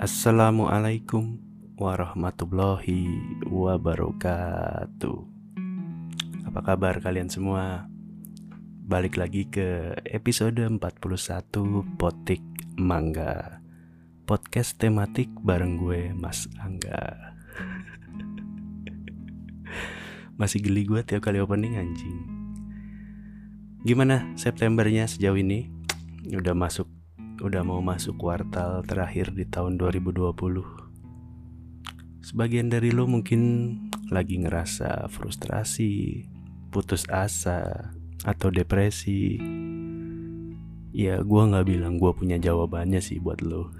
Assalamualaikum warahmatullahi wabarakatuh. Apa kabar kalian semua? Balik lagi ke episode 41 Potik Mangga. Podcast tematik bareng gue Mas Angga. Masih geli gue tiap kali opening anjing. Gimana Septembernya sejauh ini? Udah masuk udah mau masuk kuartal terakhir di tahun 2020. Sebagian dari lo mungkin lagi ngerasa frustrasi, putus asa, atau depresi. Ya gue gak bilang gue punya jawabannya sih buat lo.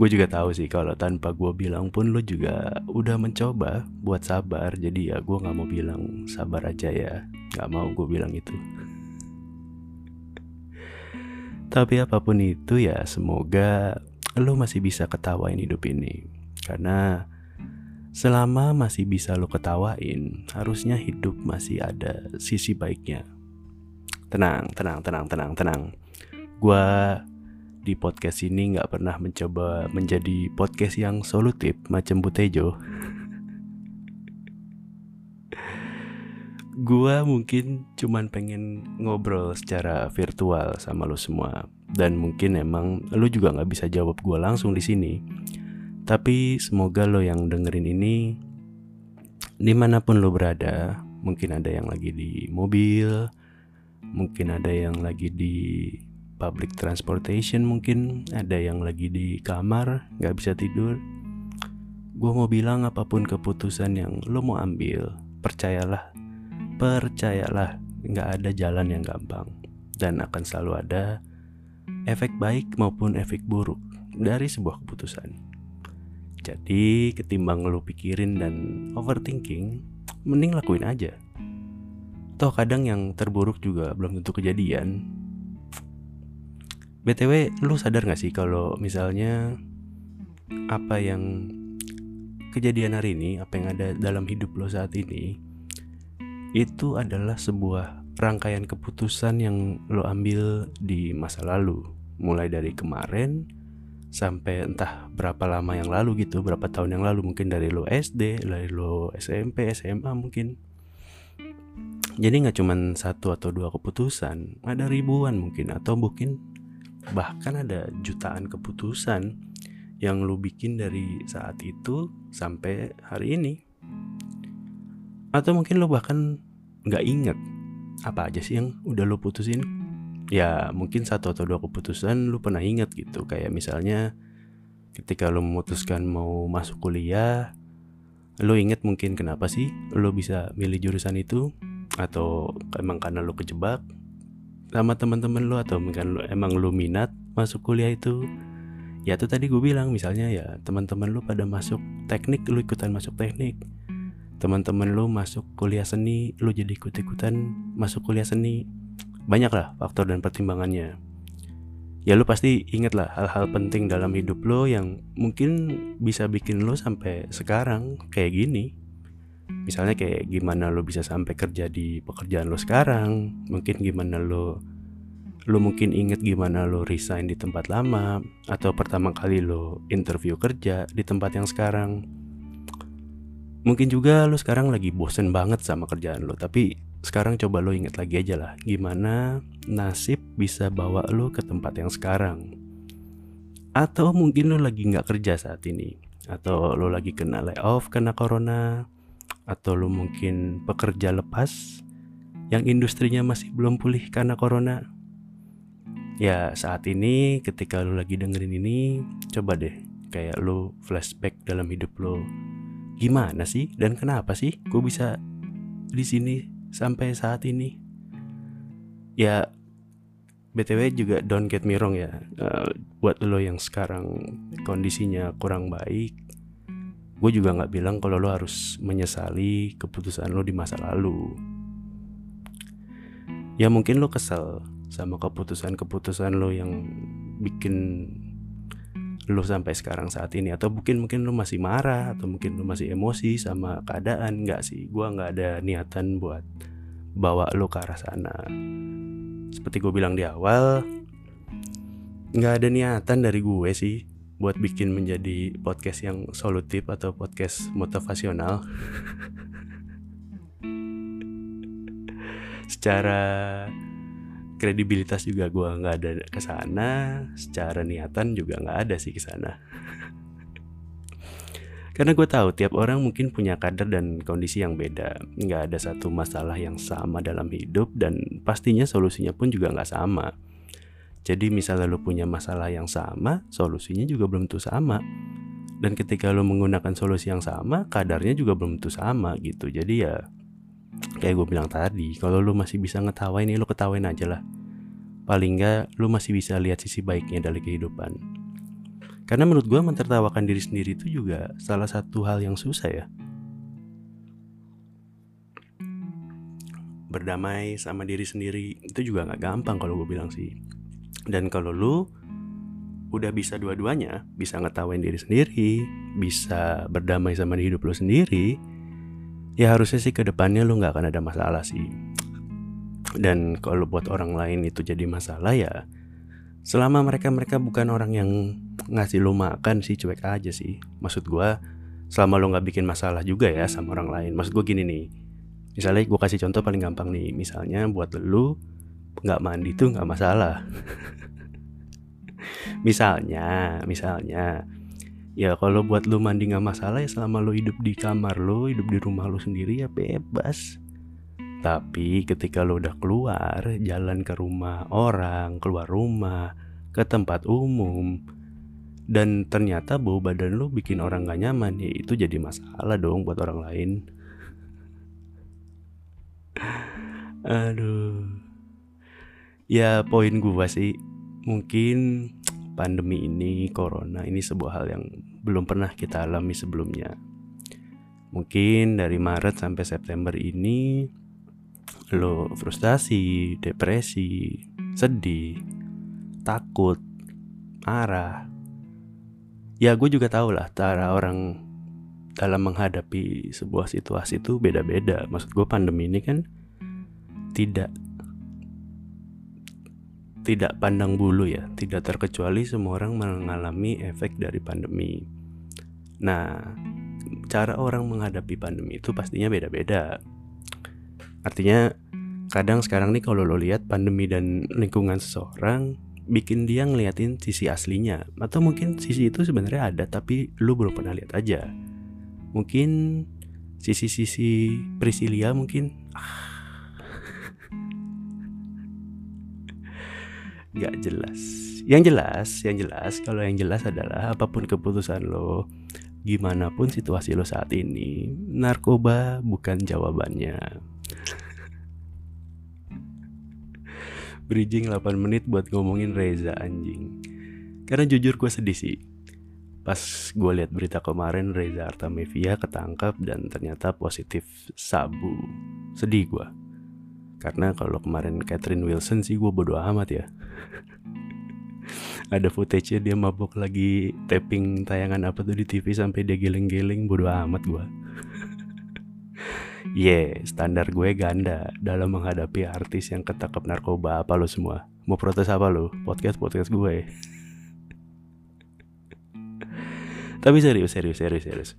gue juga tahu sih kalau tanpa gue bilang pun lo juga udah mencoba buat sabar. Jadi ya gue gak mau bilang sabar aja ya. Gak mau gue bilang itu. Tapi apa pun itu ya semoga lo masih bisa ketawain hidup ini. Karena selama masih bisa lo ketawain, harusnya hidup masih ada sisi baiknya. Tenang, tenang, tenang, tenang, tenang. Gua di podcast ini nggak pernah mencoba menjadi podcast yang solutif macam Butejo. Gua mungkin cuman pengen ngobrol secara virtual sama lo semua dan mungkin emang lo juga nggak bisa jawab gua langsung di sini. Tapi semoga lo yang dengerin ini di mana pun lo berada, mungkin ada yang lagi di mobil, mungkin ada yang lagi di public transportation, mungkin ada yang lagi di kamar nggak bisa tidur. Gue mau bilang apa pun keputusan yang lo mau ambil, percayalah Percayalah, nggak ada jalan yang gampang dan akan selalu ada efek baik maupun efek buruk dari sebuah keputusan. Jadi, ketimbang lu pikirin dan overthinking, mending lakuin aja. Toh kadang yang terburuk juga belum tentu kejadian. BTW, lu sadar gak sih kalau misalnya apa yang kejadian hari ini, apa yang ada dalam hidup lo saat ini, itu adalah sebuah rangkaian keputusan yang lo ambil di masa lalu, mulai dari kemarin sampai entah berapa lama yang lalu gitu, berapa tahun yang lalu. Mungkin dari lo SD, dari lo SMP, SMA mungkin. Jadi nggak cuma satu atau dua keputusan, ada ribuan mungkin. Atau mungkin bahkan ada jutaan keputusan yang lo bikin dari saat itu sampai hari ini atau mungkin lo bahkan nggak inget apa aja sih yang udah lo putusin? Ya mungkin satu atau dua keputusan lo pernah inget gitu. Kayak misalnya ketika lo memutuskan mau masuk kuliah lo inget mungkin kenapa sih lo bisa milih jurusan itu? Atau emang karena lo kejebak sama teman-teman lo atau mungkin lo emang lo minat masuk kuliah itu? Ya itu tadi gue bilang misalnya ya teman-teman lo pada masuk teknik lo ikutan masuk teknik teman-teman lu masuk kuliah seni lu jadi ikut-ikutan masuk kuliah seni banyak lah faktor dan pertimbangannya. Ya lu pasti inget lah hal-hal penting dalam hidup lo yang mungkin bisa bikin lo sampai sekarang kayak gini. Misalnya kayak gimana lo bisa sampai kerja di pekerjaan lo sekarang mungkin gimana lo lo mungkin inget gimana lo resign di tempat lama atau pertama kali lo interview kerja di tempat yang sekarang Mungkin juga lo sekarang lagi bosen banget sama kerjaan lo, tapi sekarang coba lo inget lagi aja lah gimana nasib bisa bawa lo ke tempat yang sekarang. Atau mungkin lo lagi nggak kerja saat ini, atau lo lagi kena layoff karena corona, atau lo mungkin pekerja lepas yang industrinya masih belum pulih karena corona. Ya saat ini ketika lo lagi dengerin ini, coba deh kayak lo flashback dalam hidup lo gimana sih? Dan kenapa sih gue bisa di sini sampai saat ini? Ya btw juga don't get me wrong ya. Uh, buat lo yang sekarang kondisinya kurang baik gue juga nggak bilang kalau lo harus menyesali keputusan lo di masa lalu. Ya mungkin lo kesel sama keputusan-keputusan lo yang bikin lu sampai sekarang saat ini? Atau mungkin mungkin lu masih marah atau mungkin lu masih emosi sama keadaan? Nggak sih gua nggak ada niatan buat bawa lu ke arah sana. Seperti gue bilang di awal nggak ada niatan dari gue sih buat bikin menjadi podcast yang solutif atau podcast motivasional. Secara kredibilitas juga gue nggak ada ke sana secara niatan juga nggak ada sih ke sana karena gue tahu tiap orang mungkin punya kadar dan kondisi yang beda nggak ada satu masalah yang sama dalam hidup dan pastinya solusinya pun juga nggak sama jadi misalnya lo punya masalah yang sama, solusinya juga belum tentu sama. Dan ketika lo menggunakan solusi yang sama, kadarnya juga belum tentu sama gitu. Jadi ya kayak gue bilang tadi, kalau lo masih bisa ngetawain ya lo ketawain aja lah. Paling nggak lo masih bisa lihat sisi baiknya dari kehidupan. Karena menurut gue mentertawakan diri sendiri itu juga salah satu hal yang susah ya. Berdamai sama diri sendiri itu juga nggak gampang kalau gue bilang sih dan kalau lu udah bisa dua-duanya, bisa ngetawain diri sendiri, bisa berdamai sama hidup lu sendiri, ya harusnya sih ke depannya lu nggak akan ada masalah sih. Dan kalau buat orang lain itu jadi masalah ya, selama mereka mereka bukan orang yang ngasih lu makan sih cuek aja sih. Maksud gua, selama lu nggak bikin masalah juga ya sama orang lain. Maksud gua gini nih, misalnya gue kasih contoh paling gampang nih, misalnya buat lu nggak mandi tuh nggak masalah misalnya misalnya ya kalau buat lu mandi nggak masalah ya selama lu hidup di kamar lu hidup di rumah lu sendiri ya bebas. Tapi ketika lu udah keluar jalan ke rumah orang keluar rumah ke tempat umum dan ternyata bau badan lu bikin orang gak nyaman ya itu jadi masalah dong buat orang lain. Aduh. Ya poin gue sih mungkin pandemi ini corona ini sebuah hal yang belum pernah kita alami sebelumnya. Mungkin dari Maret sampai September ini lo frustasi depresi sedih takut marah. Ya gue juga tahu lah cara orang dalam menghadapi sebuah situasi itu beda-beda. Maksud gue pandemi ini kan tidak tidak pandang bulu ya, tidak terkecuali semua orang mengalami efek dari pandemi. Nah, cara orang menghadapi pandemi itu pastinya beda-beda. Artinya, kadang sekarang nih kalau lo lihat pandemi dan lingkungan seseorang bikin dia ngeliatin sisi aslinya atau mungkin sisi itu sebenarnya ada tapi lu belum pernah lihat aja. Mungkin sisi-sisi Priscilia mungkin ah, nggak jelas. Yang jelas yang jelas kalau yang jelas adalah apa pun keputusan lo gimana pun situasi lo saat ini narkoba bukan jawabannya. Bridging 8 menit buat ngomongin Reza anjing. Karena jujur gue sedih sih. Pas gue lihat berita kemarin Reza Artamevia ketangkap dan ternyata positif sabu. Sedih gue karena kalau kemarin Catherine Wilson sih gue bodo amat ya. Ada footage-nya dia mabuk lagi tapping tayangan apa tuh di TV sampai dia geleng-geleng bodo amat gue yeah, standar gue ganda dalam menghadapi artis yang ketangkep narkoba apa lo semua? Mau protes apa lo? Podcast podcast gue. Tapi serius serius serius serius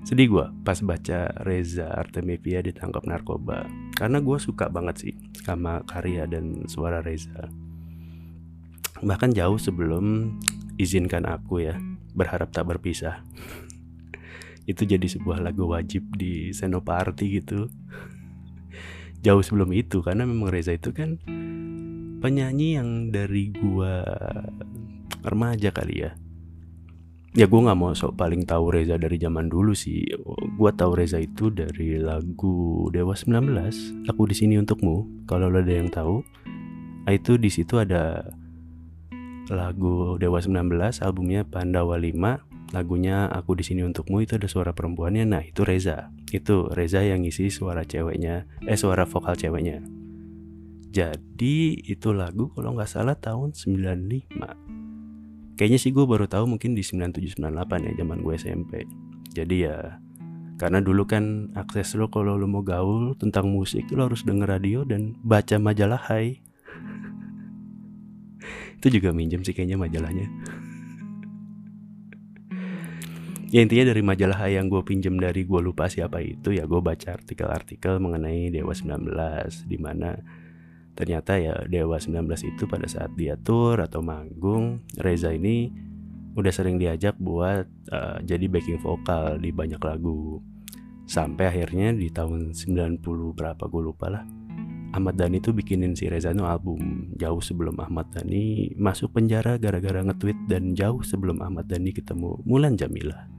sedih gue pas baca Reza Artemisia ditangkap narkoba. Karena gue suka banget sih sama karya dan suara Reza. Bahkan jauh sebelum izinkan aku ya berharap tak berpisah. Itu jadi sebuah lagu wajib di Senoparty gitu. Jauh sebelum itu karena memang Reza itu kan penyanyi yang dari gua remaja kali ya ya gue nggak mau sok paling tahu Reza dari zaman dulu sih. Gue tahu Reza itu dari lagu Dewa 19 aku di sini untukmu. Kalau lo ada yang tahu nah, itu di situ ada lagu Dewa 19 albumnya Pandawa 5 lagunya aku di sini untukmu itu ada suara perempuannya. Nah itu Reza. Itu Reza yang ngisi suara ceweknya eh suara vokal ceweknya. Jadi itu lagu kalau nggak salah tahun 95 kayaknya sih gue baru tahu mungkin di 9798 ya zaman gue SMP jadi ya karena dulu kan akses lo kalau lo mau gaul tentang musik lo harus denger radio dan baca majalah Hai. Itu juga minjem sih kayaknya majalahnya. Ya intinya dari majalah yang gue pinjem dari gue lupa siapa itu ya gue baca artikel-artikel mengenai Dewa 19 di mana ternyata ya Dewa 19 itu pada saat dia tour atau manggung Reza ini udah sering diajak buat uh, jadi backing vokal di banyak lagu. Sampai akhirnya di tahun 90 berapa gue lupa lah Ahmad Dhani tuh bikinin si Reza no album jauh sebelum Ahmad Dhani masuk penjara gara-gara nge-tweet dan jauh sebelum Ahmad Dhani ketemu Mulan Jamila.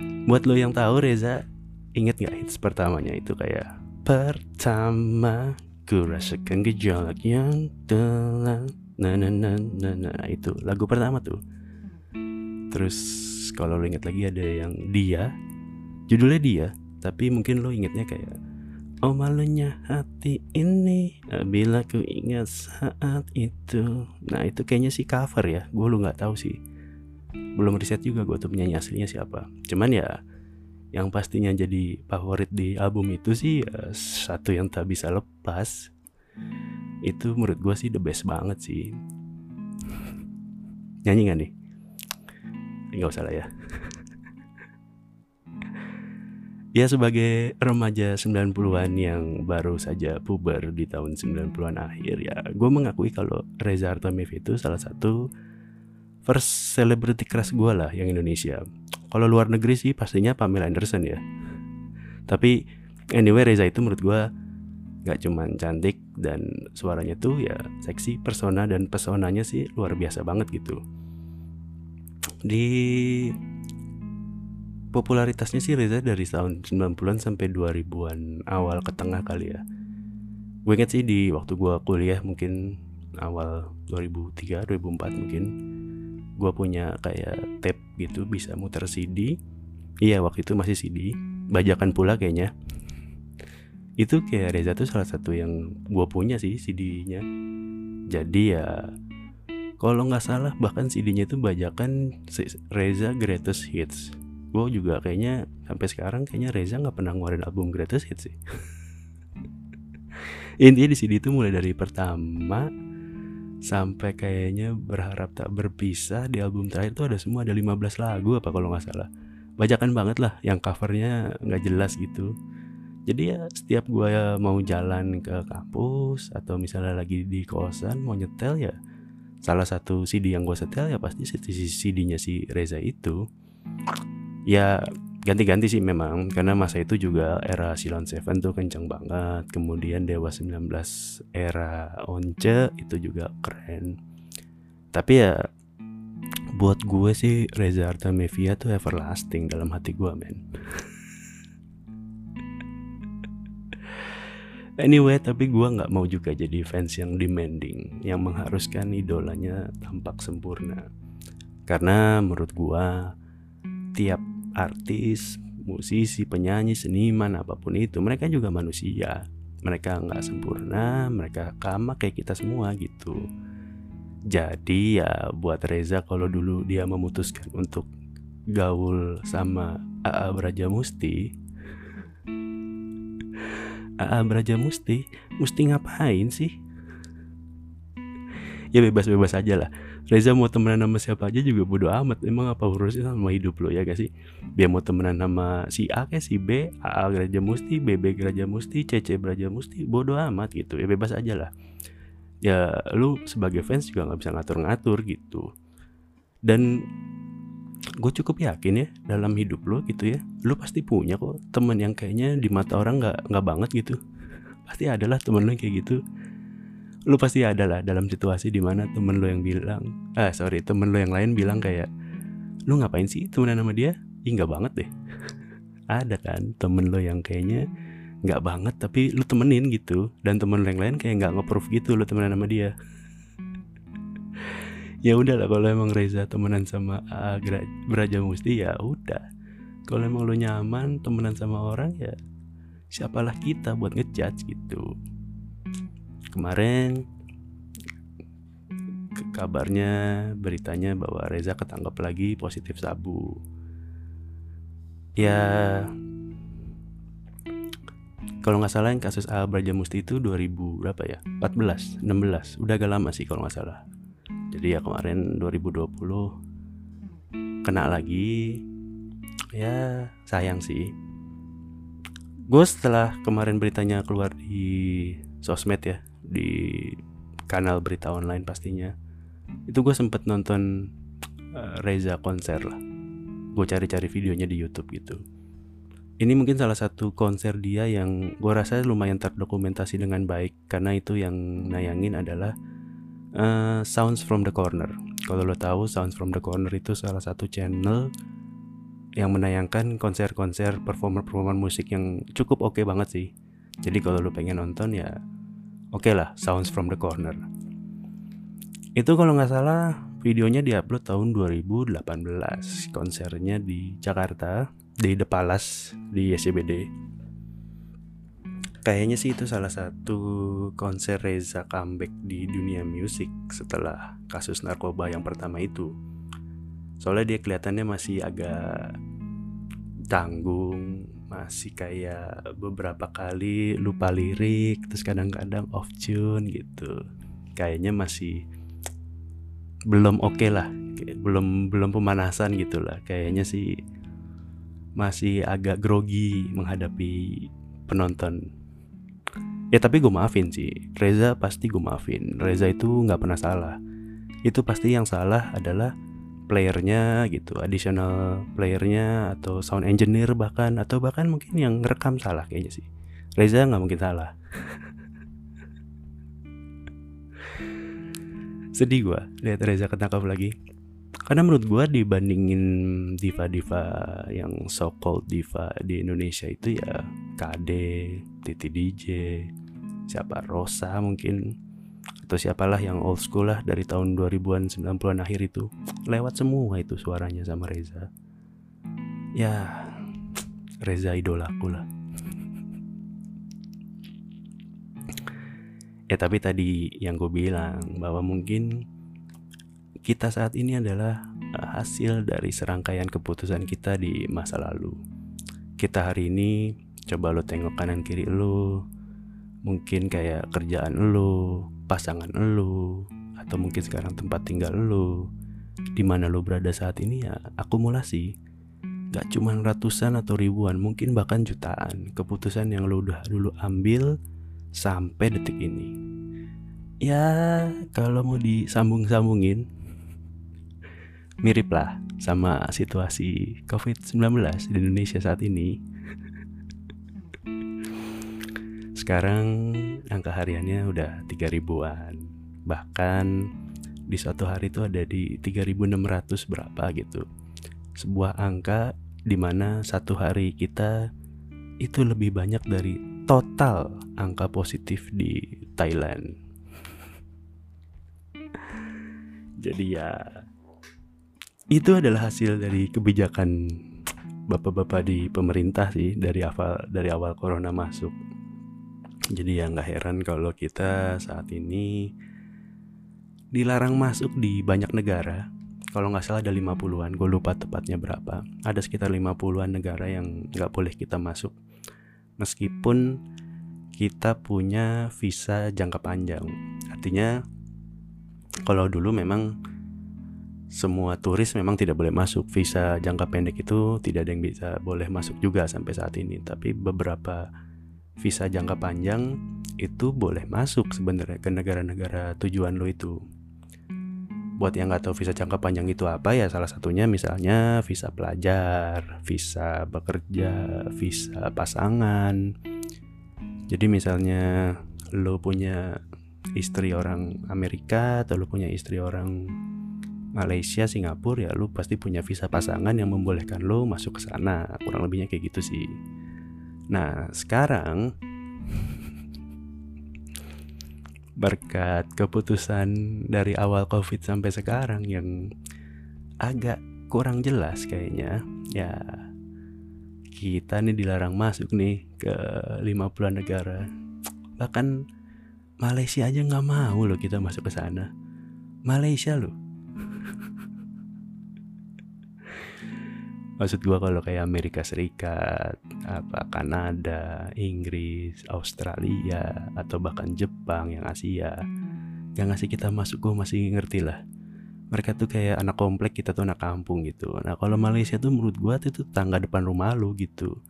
Buat lo yang tahu Reza inget gak hits pertamanya itu kayak pertama. Ku rasakan gejolak yang telah nah nah nah nah, nah itu lagu pertama tuh. Terus kalau lo inget lagi ada yang dia. Judulnya dia tapi mungkin lo ingetnya kayak Oh malunya hati ini Bila ku ingat saat itu. Nah itu kayaknya sih cover ya. Gue lu gak tahu sih. Belum riset juga gue tuh penyanyi aslinya siapa. Cuman ya yang pastinya jadi favorit di album itu sih ya, satu yang tak bisa lepas. Itu menurut gue sih the best banget sih. Nyanyi gak nih? Nggak usah lah ya. Ya sebagai remaja 90-an yang baru saja puber di tahun 90-an akhir ya Gue mengakui kalau Reza Artamif itu salah satu first celebrity crush gue lah yang Indonesia. Kalau luar negeri sih pastinya Pamela Anderson ya. Tapi anyway Reza itu menurut gue gak cuman cantik dan suaranya tuh ya seksi persona dan pesonanya sih luar biasa banget gitu. Di popularitasnya sih Reza dari tahun 90-an sampai 2000-an awal ke tengah kali ya. Gue inget sih di waktu gue kuliah mungkin awal 2003 2004 mungkin gue punya kayak tape gitu bisa muter CD iya waktu itu masih CD bajakan pula kayaknya. Itu kayak Reza tuh salah satu yang gue punya sih CD-nya jadi ya kalau nggak salah bahkan CD-nya itu bajakan Reza Greatest Hits. Gue juga kayaknya sampai sekarang kayaknya Reza nggak pernah ngeluarin album Greatest Hits sih. Intinya di CD itu mulai dari pertama sampai kayaknya berharap tak berpisah di album terakhir tuh ada semua ada 15 lagu apa kalau nggak salah. Bajakan banget lah yang covernya nggak jelas gitu. Jadi ya setiap gue mau jalan ke kampus atau misalnya lagi di kosan mau nyetel ya salah satu CD yang gue setel ya pasti CD-nya si Reza itu. Ya ganti-ganti sih memang karena masa itu juga era Silon Seven tuh kenceng banget. Kemudian Dewa 19 era Once itu juga keren. Tapi ya buat gue sih Reza Artamevia tuh everlasting dalam hati gue men. Anyway, tapi gue nggak mau juga jadi fans yang demanding, yang mengharuskan idolanya tampak sempurna. Karena menurut gue, tiap artis, musisi, penyanyi, seniman, apa pun itu, mereka juga manusia. Mereka nggak sempurna, mereka sama kayak kita semua gitu. Jadi ya buat Reza kalau dulu dia memutuskan untuk gaul sama AA Braja Musti, AA Braja Musti, mesti ngapain sih? Ya bebas-bebas aja lah. Reza mau temenan sama siapa aja juga bodo amat. Emang apa urusnya sama hidup lo ya gak sih? Dia mau temenan sama si A kayak si B A Geraja Musti B B Geraja Musti C C Geraja Musti bodo amat gitu. Ya bebas aja lah. Ya lu sebagai fans juga nggak bisa ngatur-ngatur gitu. Dan gue cukup yakin ya dalam hidup lo gitu ya lu pasti punya kok temen yang kayaknya di mata orang nggak nggak banget gitu. Pasti adalah temen lo yang kayak gitu lu pasti ada lah dalam situasi di mana temen lu yang bilang ah sorry temen lu yang lain bilang kayak lu ngapain sih temenan sama dia? Ih nggak banget deh. Ada kan temen lu yang kayaknya nggak banget tapi lu temenin gitu. Dan temen lu yang lain kayak nggak nge-proof gitu lu temenan sama dia. Ya udah lah kalau emang Reza temenan sama uh, Beraja Musti ya udah. Kalau emang lu nyaman temenan sama orang ya siapalah kita buat ngejudge gitu kemarin kabarnya beritanya bahwa Reza ketangkap lagi positif sabu. Ya kalau nggak salah yang kasus A Brajamusti itu 2000 berapa ya? 14 16 udah agak lama sih kalau nggak salah. Jadi ya kemarin 2020 kena lagi. Ya sayang sih. Gue setelah kemarin beritanya keluar di sosmed ya di kanal berita online pastinya itu gue sempet nonton uh, Reza konser lah gue cari-cari videonya di YouTube gitu ini mungkin salah satu konser dia yang gue rasa lumayan terdokumentasi dengan baik karena itu yang nayangin adalah uh, Sounds from the Corner. Kalau lo tahu Sounds from the Corner itu salah satu channel yang menayangkan konser-konser performer-performer musik yang cukup oke okay banget sih. Jadi kalau lo pengen nonton ya oke okay lah Sounds from the Corner. Itu kalau nggak salah videonya diupload tahun 2018 konsernya di Jakarta di The Palace di SCBD kayaknya sih itu salah satu konser Reza comeback di dunia musik setelah kasus narkoba yang pertama itu. Soalnya dia kelihatannya masih agak tanggung masih kayak beberapa kali lupa lirik terus kadang-kadang off tune gitu. Kayaknya masih belum oke okay lah belum belum pemanasan gitu lah. Kayaknya sih masih agak grogi menghadapi penonton. Ya tapi gue maafin sih. Reza pasti gue maafin. Reza itu nggak pernah salah. Itu pasti yang salah adalah playernya gitu additional playernya atau sound engineer bahkan atau bahkan mungkin yang ngerekam salah kayaknya sih. Reza nggak mungkin salah. Sedih gue lihat Reza ketangkap lagi. Karena menurut gue dibandingin diva-diva yang so called diva di Indonesia itu ya KD, Titi DJ, siapa Rosa mungkin atau siapalah yang old school lah dari tahun 2000-an 90-an akhir itu lewat semua itu suaranya sama Reza ya Reza idolaku lah ya tapi tadi yang gue bilang bahwa mungkin kita saat ini adalah eh, hasil dari serangkaian keputusan kita di masa lalu. Kita hari ini coba lo tengok kanan kiri lo, mungkin kayak kerjaan lo, pasangan lo, atau mungkin sekarang tempat tinggal lo, di mana lo berada saat ini ya akumulasi. Gak cuma ratusan atau ribuan, mungkin bahkan jutaan keputusan yang lo udah dulu ambil sampai detik ini. Ya, kalau mau disambung-sambungin, mirip lah sama situasi COVID-19 di Indonesia saat ini. Sekarang angka hariannya udah 3 ribuan. Bahkan di suatu hari itu ada di 3600 berapa gitu. Sebuah angka di mana satu hari kita itu lebih banyak dari total angka positif di Thailand. Jadi ya itu adalah hasil dari kebijakan bapak-bapak di pemerintah sih dari awal dari awal corona masuk jadi ya nggak heran kalau kita saat ini dilarang masuk di banyak negara. Kalau nggak salah ada 50-an gue lupa tepatnya berapa. Ada sekitar 50-an negara yang nggak boleh kita masuk. Meskipun kita punya visa jangka panjang. Artinya kalau dulu memang semua turis memang tidak boleh masuk. Visa jangka pendek itu tidak ada yang bisa boleh masuk juga sampai saat ini. Tapi beberapa visa jangka panjang itu boleh masuk sebenarnya ke negara-negara tujuan lo itu buat yang nggak tahu visa jangka panjang itu apa ya salah satunya misalnya visa pelajar visa bekerja visa pasangan jadi misalnya lo punya istri orang Amerika atau lo punya istri orang Malaysia, Singapura ya lu pasti punya visa pasangan yang membolehkan lu masuk ke sana. Kurang lebihnya kayak gitu sih. Nah, sekarang berkat keputusan dari awal Covid sampai sekarang yang agak kurang jelas kayaknya, ya kita nih dilarang masuk nih ke 50 negara. Bahkan Malaysia aja nggak mau loh kita masuk ke sana. Malaysia loh maksud gua kalau kayak Amerika Serikat apa Kanada Inggris Australia atau bahkan Jepang yang Asia. Yang ngasih kita masuk gua masih ngerti lah. Mereka tuh kayak anak komplek kita tuh anak kampung gitu. Nah kalau Malaysia tuh menurut tuh, itu tangga depan rumah lu gitu.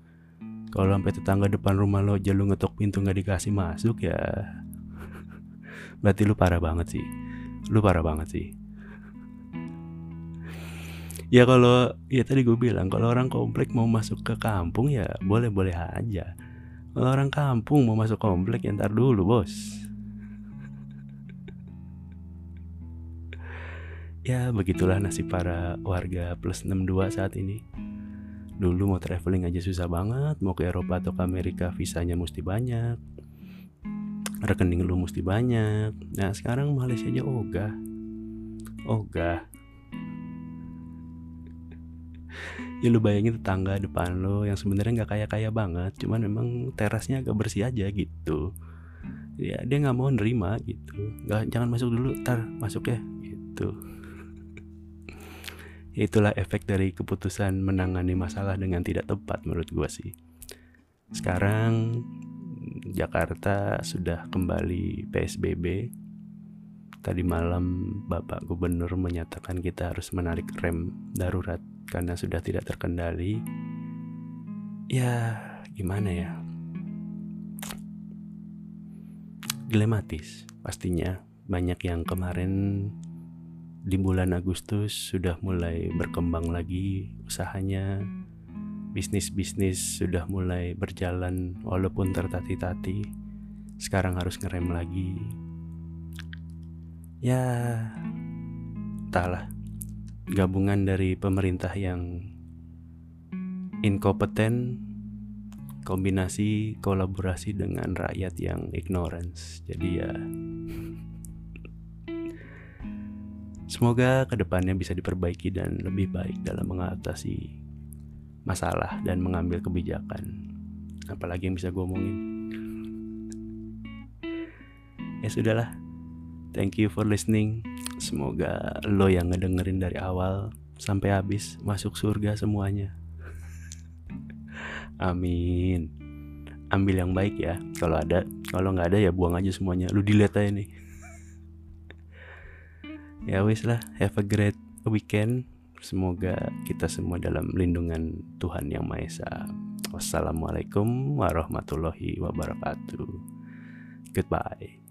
Kalau sampai tetangga depan rumah lo aja lu ngetok pintu nggak dikasih masuk ya berarti lu parah banget sih. Lu parah banget sih ya kalau ya tadi gue bilang kalau orang komplek mau masuk ke kampung ya boleh boleh aja. Kalau orang kampung mau masuk komplek ya ntar dulu bos. Ya begitulah nasib para warga plus 62 saat ini. Dulu mau traveling aja susah banget mau ke Eropa atau ke Amerika visanya mesti banyak rekening lu mesti banyak. Nah sekarang Malaysia aja ogah. Ogah ya lu bayangin tetangga depan lo yang sebenarnya nggak kaya kaya banget cuman memang terasnya agak bersih aja gitu. Ya dia nggak mau nerima gitu. Nggak jangan masuk dulu tar masuk ya gitu. Ya itulah efek dari keputusan menangani masalah dengan tidak tepat menurut gua sih. Sekarang Jakarta sudah kembali PSBB tadi malam Bapak Gubernur menyatakan kita harus menarik rem darurat karena sudah tidak terkendali ya gimana ya? Dilematis pastinya. Banyak yang kemarin di bulan Agustus sudah mulai berkembang lagi usahanya. Bisnis-bisnis sudah mulai berjalan walaupun tertati-tati. Sekarang harus ngerem lagi. Ya entahlah gabungan dari pemerintah yang inkompeten kombinasi kolaborasi dengan rakyat yang ignorance. Jadi ya semoga ke depannya bisa diperbaiki dan lebih baik dalam mengatasi masalah dan mengambil kebijakan. Apalagi yang bisa gue omongin. Ya sudahlah. Thank you for listening Semoga lo yang ngedengerin dari awal sampai habis masuk surga semuanya. Amin. Ambil yang baik ya. Kalau ada, kalau nggak ada ya buang aja semuanya. Lu dilihat aja nih. ya wis lah. Have a great weekend. Semoga kita semua dalam lindungan Tuhan Yang Maha Esa. Wassalamualaikum warahmatullahi wabarakatuh. Goodbye.